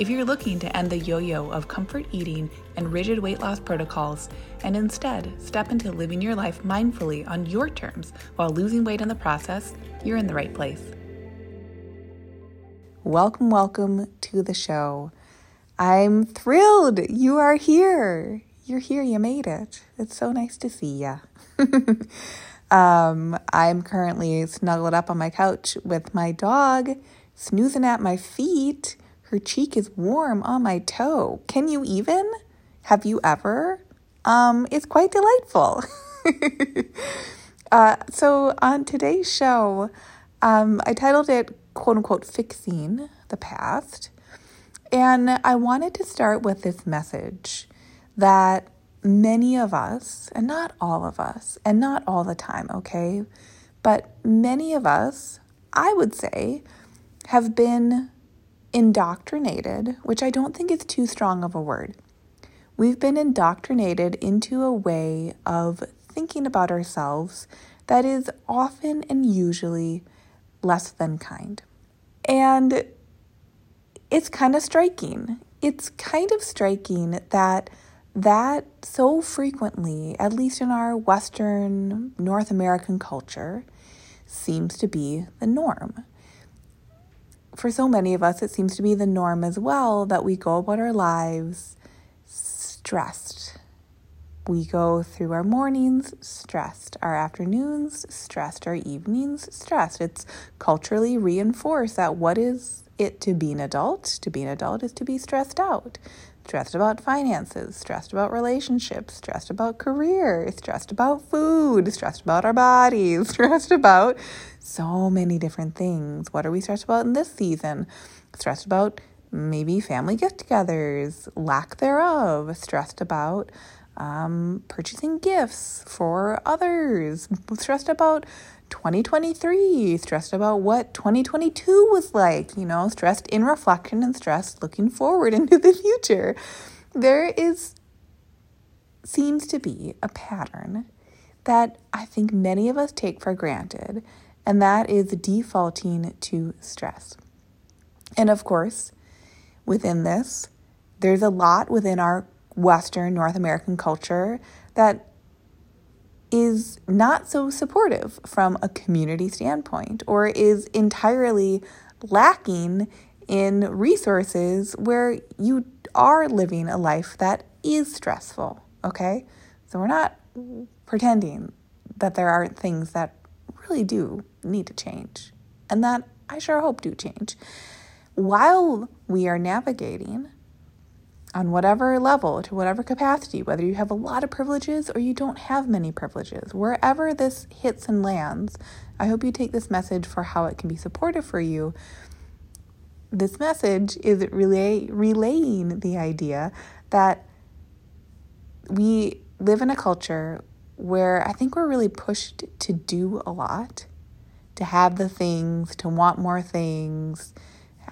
If you're looking to end the yo yo of comfort eating and rigid weight loss protocols and instead step into living your life mindfully on your terms while losing weight in the process, you're in the right place. Welcome, welcome to the show. I'm thrilled you are here. You're here, you made it. It's so nice to see you. um, I'm currently snuggled up on my couch with my dog, snoozing at my feet her cheek is warm on my toe. Can you even? Have you ever? Um, it's quite delightful. uh, so, on today's show, um, I titled it quote unquote Fixing the Past. And I wanted to start with this message that many of us, and not all of us, and not all the time, okay, but many of us, I would say, have been indoctrinated, which I don't think is too strong of a word. We've been indoctrinated into a way of thinking about ourselves that is often and usually less than kind. And it's kind of striking. It's kind of striking that that so frequently, at least in our Western North American culture, seems to be the norm for so many of us, it seems to be the norm as well that we go about our lives stressed. We go through our mornings stressed, our afternoons stressed, our evenings stressed. It's culturally reinforced that what is it to be an adult? To be an adult is to be stressed out stressed about finances, stressed about relationships, stressed about career, stressed about food, stressed about our bodies, stressed about so many different things. What are we stressed about in this season? Stressed about maybe family get togethers, lack thereof, stressed about um, purchasing gifts for others, stressed about 2023, stressed about what 2022 was like, you know, stressed in reflection and stressed looking forward into the future. There is, seems to be a pattern that I think many of us take for granted, and that is defaulting to stress. And of course, within this, there's a lot within our Western North American culture that is not so supportive from a community standpoint or is entirely lacking in resources where you are living a life that is stressful, okay? So we're not pretending that there aren't things that really do need to change and that I sure hope do change. While we are navigating on whatever level, to whatever capacity, whether you have a lot of privileges or you don't have many privileges, wherever this hits and lands, I hope you take this message for how it can be supportive for you. This message is relay, relaying the idea that we live in a culture where I think we're really pushed to do a lot, to have the things, to want more things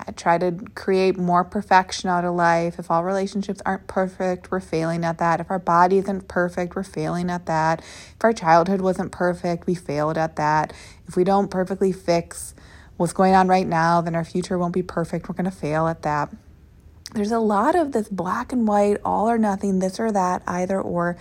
I try to create more perfection out of life. If all relationships aren't perfect, we're failing at that. If our body isn't perfect, we're failing at that. If our childhood wasn't perfect, we failed at that. If we don't perfectly fix what's going on right now, then our future won't be perfect. We're going to fail at that. There's a lot of this black and white, all or nothing, this or that, either or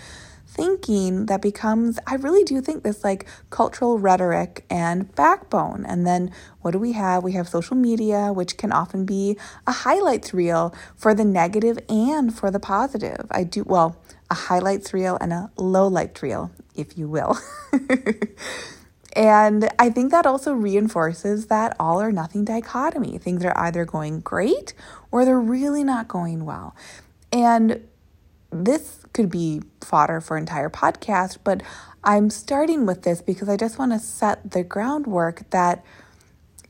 thinking that becomes, I really do think this like cultural rhetoric and backbone. And then what do we have? We have social media, which can often be a highlights reel for the negative and for the positive. I do, well, a highlights reel and a low light reel, if you will. And I think that also reinforces that all or nothing dichotomy. Things are either going great or they're really not going well. And this could be fodder for entire podcast, but I'm starting with this because I just want to set the groundwork that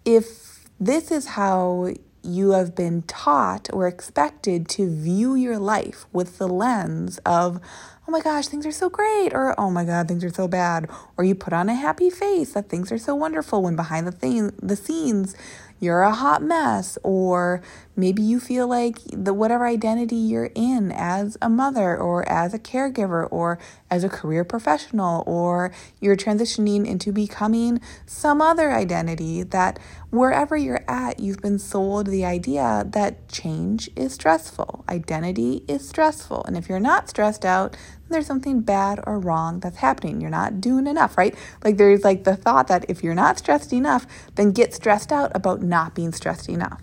if this is how you have been taught or expected to view your life with the lens of, oh my gosh, things are so great, or oh my God, things are so bad. Or you put on a happy face that things are so wonderful when behind the thing, the scenes, you're a hot mess, or maybe you feel like the whatever identity you're in as a mother or as a caregiver or as a career professional, or you're transitioning into becoming some other identity that wherever you're at, you've been sold the idea that change is stressful, identity is stressful. And if you're not stressed out, there's something bad or wrong that's happening. You're not doing enough, right? Like there's like the thought that if you're not stressed enough, then get stressed out about not being stressed enough.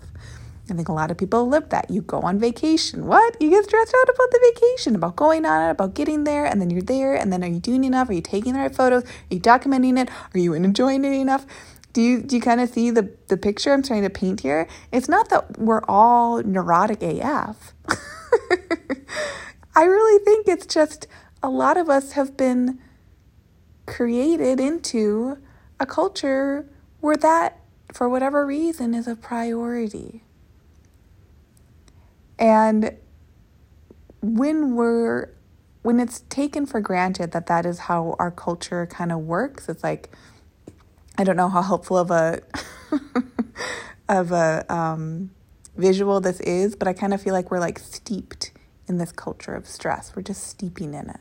I think a lot of people live that. You go on vacation. What? You get stressed out about the vacation, about going on it, about getting there, and then you're there, and then are you doing enough? Are you taking the right photos? Are you documenting it? Are you enjoying it enough? Do you do you kind of see the, the picture I'm trying to paint here? It's not that we're all neurotic AF. I really think it's just a lot of us have been created into a culture where that, for whatever reason, is a priority. And when we're when it's taken for granted that that is how our culture kind of works, it's like I don't know how helpful of a of a um, visual this is, but I kind of feel like we're like steeped in this culture of stress. We're just steeping in it.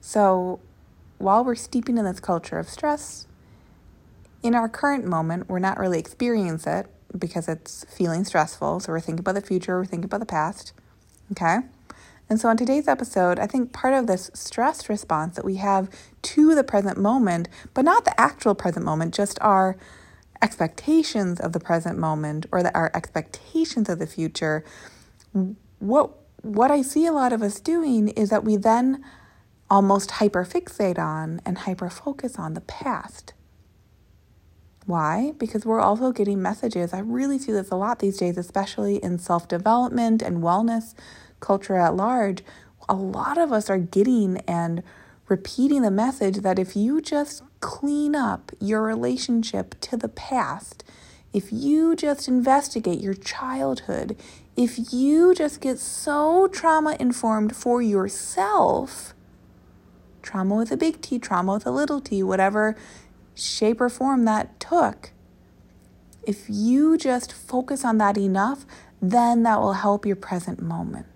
So while we're steeping in this culture of stress, in our current moment, we're not really experiencing it because it's feeling stressful. So we're thinking about the future, we're thinking about the past. Okay? And so, on today's episode, I think part of this stress response that we have to the present moment, but not the actual present moment, just our expectations of the present moment or the, our expectations of the future, what what I see a lot of us doing is that we then almost hyperfixate on and hyperfocus on the past. Why? Because we're also getting messages. I really see this a lot these days, especially in self development and wellness culture at large. A lot of us are getting and repeating the message that if you just clean up your relationship to the past, if you just investigate your childhood, if you just get so trauma informed for yourself, trauma with a big T, trauma with a little t, whatever shape or form that took. If you just focus on that enough, then that will help your present moment.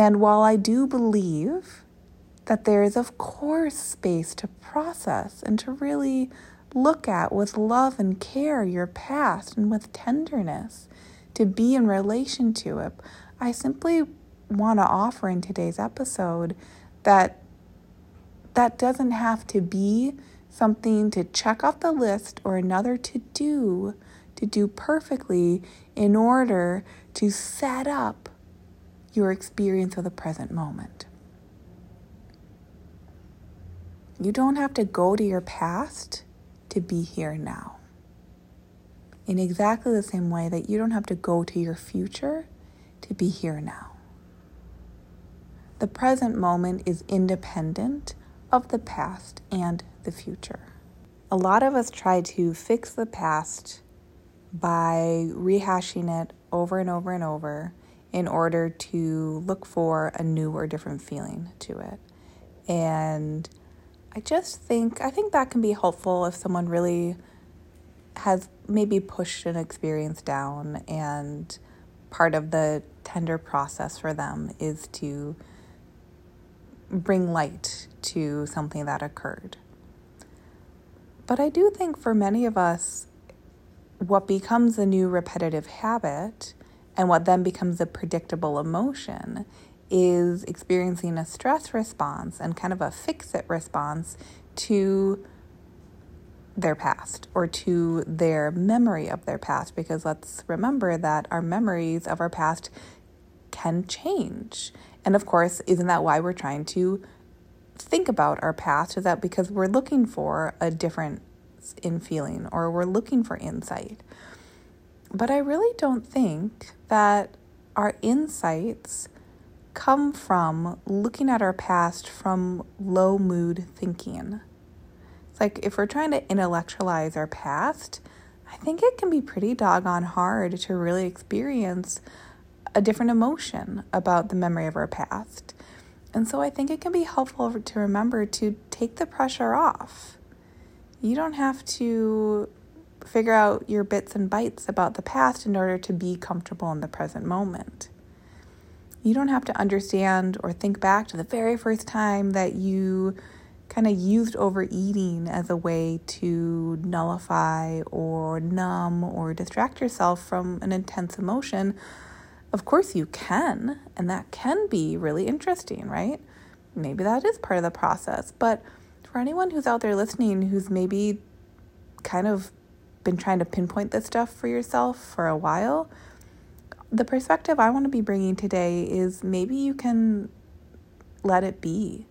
And while I do believe that there is, of course, space to process and to really look at with love and care your past and with tenderness, to be in relation to it, I simply want to offer in today's episode that that doesn't have to be something to check off the list or another to do to do perfectly in order to set up your experience of the present moment. You don't have to go to your past to be here now. In exactly the same way that you don't have to go to your future to be here now. The present moment is independent of the past and the future. A lot of us try to fix the past by rehashing it over and over and over in order to look for a new or different feeling to it. And I just think I think that can be helpful if someone really has maybe pushed an experience down and part of the tender process for them is to bring light to something that occurred. But I do think for many of us, what becomes a new repetitive habit and what then becomes a predictable emotion is experiencing a stress response and kind of a fix it response to their past or to their memory of their past. Because let's remember that our memories of our past can change. And of course, isn't that why we're trying to think about our past? Is that because we're looking for a difference in feeling or we're looking for insight? But I really don't think that our insights come from looking at our past from low mood thinking. It's like if we're trying to intellectualize our past, I think it can be pretty doggone hard to really experience a different emotion about the memory of our past. And so I think it can be helpful to remember to take the pressure off. You don't have to figure out your bits and bytes about the past in order to be comfortable in the present moment. You don't have to understand or think back to the very first time that you kind of used overeating as a way to nullify or numb or distract yourself from an intense emotion. Of course, you can, and that can be really interesting, right? Maybe that is part of the process. But for anyone who's out there listening who's maybe kind of been trying to pinpoint this stuff for yourself for a while, the perspective I want to be bringing today is maybe you can let it be.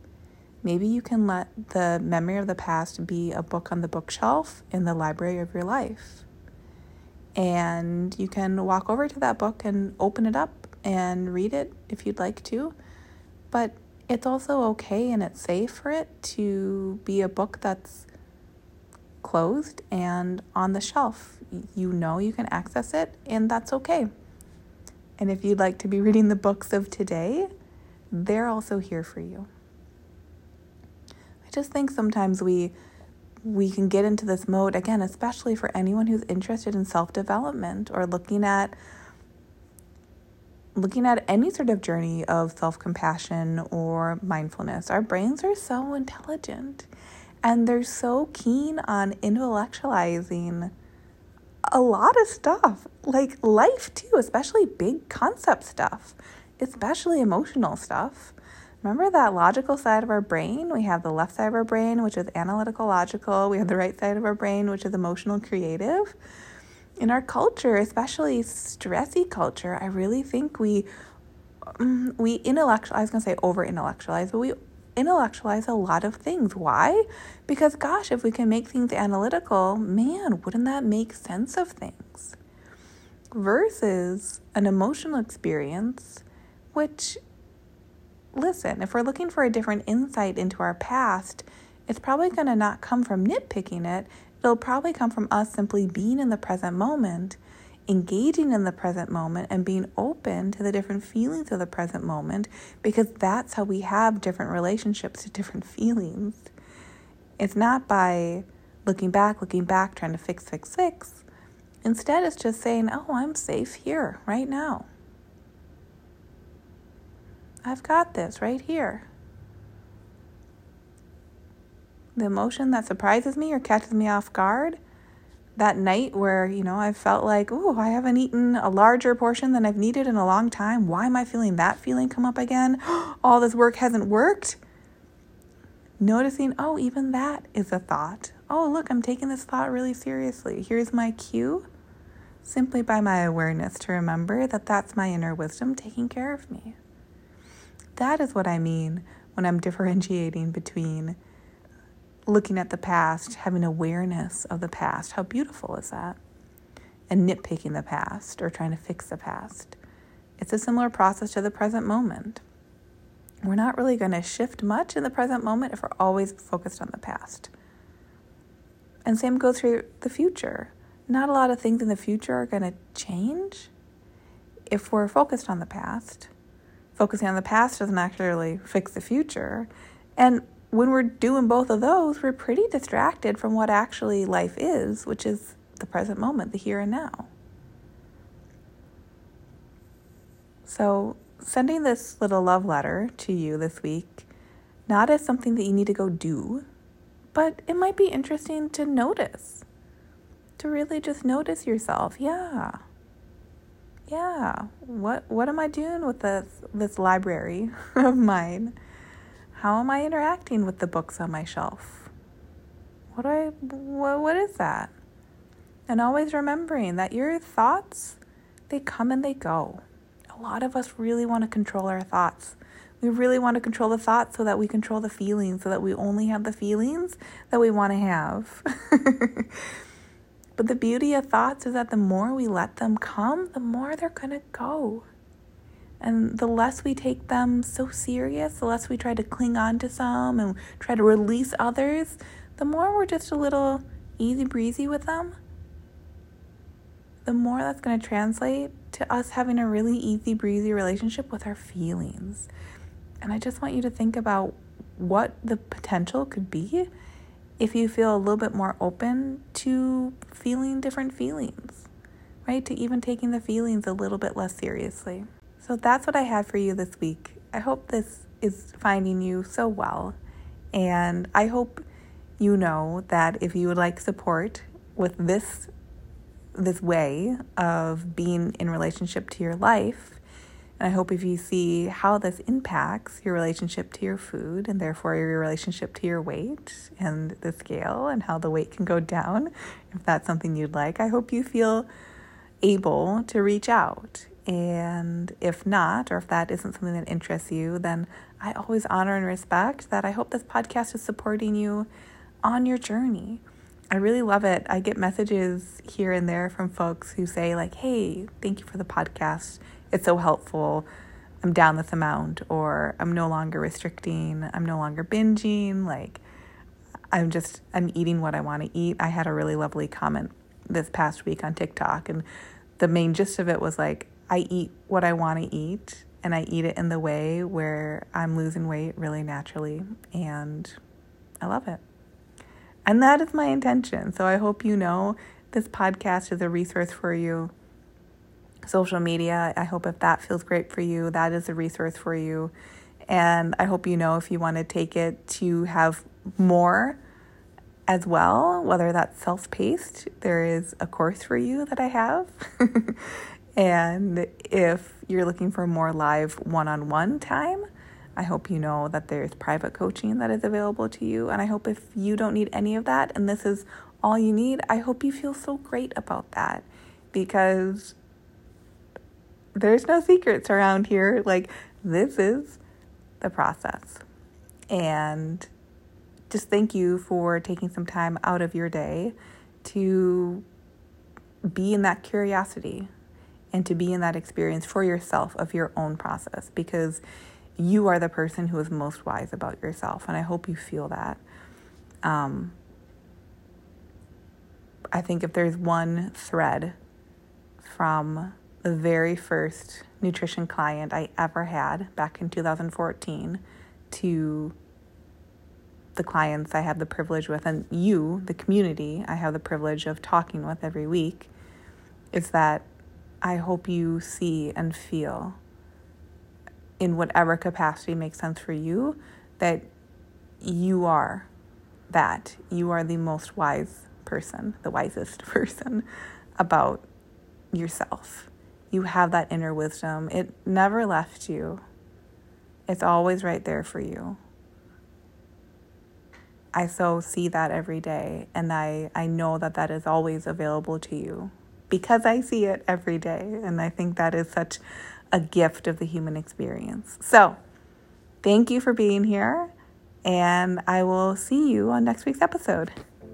Maybe you can let the memory of the past be a book on the bookshelf in the library of your life. And you can walk over to that book and open it up and read it if you'd like to. But it's also okay and it's safe for it to be a book that's closed and on the shelf. You know you can access it, and that's okay. And if you'd like to be reading the books of today, they're also here for you. I just think sometimes we we can get into this mode again, especially for anyone who's interested in self-development or looking at looking at any sort of journey of self-compassion or mindfulness. Our brains are so intelligent and they're so keen on intellectualizing a lot of stuff, like life too, especially big concept stuff, especially emotional stuff. Remember that logical side of our brain? We have the left side of our brain, which is analytical logical. We have the right side of our brain, which is emotional creative. In our culture, especially stressy culture, I really think we um, we intellectual I was going to say over intellectualize, but we intellectualize a lot of things. Why? Because gosh, if we can make things analytical, man, wouldn't that make sense of things? Versus an emotional experience which listen, if we're looking for a different insight into our past, it's probably going to not come from nitpicking it. It'll probably come from us simply being in the present moment, engaging in the present moment, and being open to the different feelings of the present moment because that's how we have different relationships to different feelings. It's not by looking back, looking back, trying to fix, fix, fix. Instead, it's just saying, oh, I'm safe here right now. I've got this right here. The emotion that surprises me or catches me off guard, that night where, you know, I felt like, oh, I haven't eaten a larger portion than I've needed in a long time. Why am I feeling that feeling come up again? All this work hasn't worked. Noticing, oh, even that is a thought. Oh, look, I'm taking this thought really seriously. Here's my cue simply by my awareness to remember that that's my inner wisdom taking care of me. That is what I mean when I'm differentiating between looking at the past, having awareness of the past. How beautiful is that? And nitpicking the past or trying to fix the past. It's a similar process to the present moment. We're not really going to shift much in the present moment if we're always focused on the past. And same goes for the future. Not a lot of things in the future are going to change if we're focused on the past focusing on the past doesn't actually fix the future. And when we're doing both of those, we're pretty distracted from what actually life is, which is the present moment, the here and now. So, sending this little love letter to you this week, not as something that you need to go do, but it might be interesting to notice, to really just notice yourself. Yeah, yeah, what what am I doing with this this library of mine? How am I interacting with the books on my shelf? What do I what, what is that? And always remembering that your thoughts they come and they go. A lot of us really want to control our thoughts. We really want to control the thoughts so that we control the feelings, so that we only have the feelings that we want to have. But the beauty of thoughts is that the more we let them come, the more they're going to go. And the less we take them so serious, the less we try to cling on to some and try to release others, the more we're just a little easy breezy with them, the more that's going to translate to us having a really easy breezy relationship with our feelings. And I just want you to think about what the potential could be if you feel a little bit more open to feeling different feelings, right? To even taking the feelings a little bit less seriously. So that's what I have for you this week. I hope this is finding you so well. And I hope you know that if you would like support with this this way of being in relationship to your life, and I hope if you see how this impacts your relationship to your food and therefore your relationship to your weight and the scale and how the weight can go down, if that's something you'd like, I hope you feel able to reach out. And if not, or if that isn't something that interests you, then I always honor and respect that I hope this podcast is supporting you on your journey. I really love it. I get messages here and there from folks who say, like, hey, thank you for the podcast it's so helpful. I'm down this amount, or I'm no longer restricting, I'm no longer binging. Like, I'm just, I'm eating what I want to eat. I had a really lovely comment this past week on TikTok, and the main gist of it was like, I eat what I want to eat, and I eat it in the way where I'm losing weight really naturally, and I love it. And that is my intention. So I hope you know this podcast is a resource for you social media. I hope if that feels great for you, that is a resource for you. And I hope you know if you want to take it to have more as well, whether that's self paced, there is a course for you that I have. and if you're looking for more live one on one time, I hope you know that there's private coaching that is available to you. And I hope if you don't need any of that and this is all you need, I hope you feel so great about that because there's no secrets around here. Like, this is the process. And just thank you for taking some time out of your day to be in that curiosity and to be in that experience for yourself of your own process because you are the person who is most wise about yourself. And I hope you feel that. Um, I think if there's one thread from the very first nutrition client I ever had back in 2014 to the clients I have the privilege with, and you, the community, I have the privilege of talking with every week, is that I hope you see and feel in whatever capacity makes sense for you that you are that. You are the most wise person, the wisest person about yourself you have that inner wisdom. It never left you, it's always right there for you. I so see that every day, and I, I know that that is always available to you because I see it every day. And I think that is such a gift of the human experience. So, thank you for being here, and I will see you on next week's episode.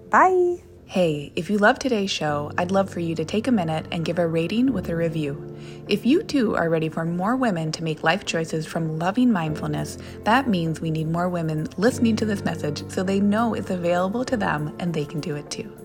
Bye. Hey, if you love today's show, I'd love for you to take a minute and give a rating with a review. If you too are ready for more women to make life choices from loving mindfulness, that means we need more women listening to this message so they know it's available to them and they can do it too.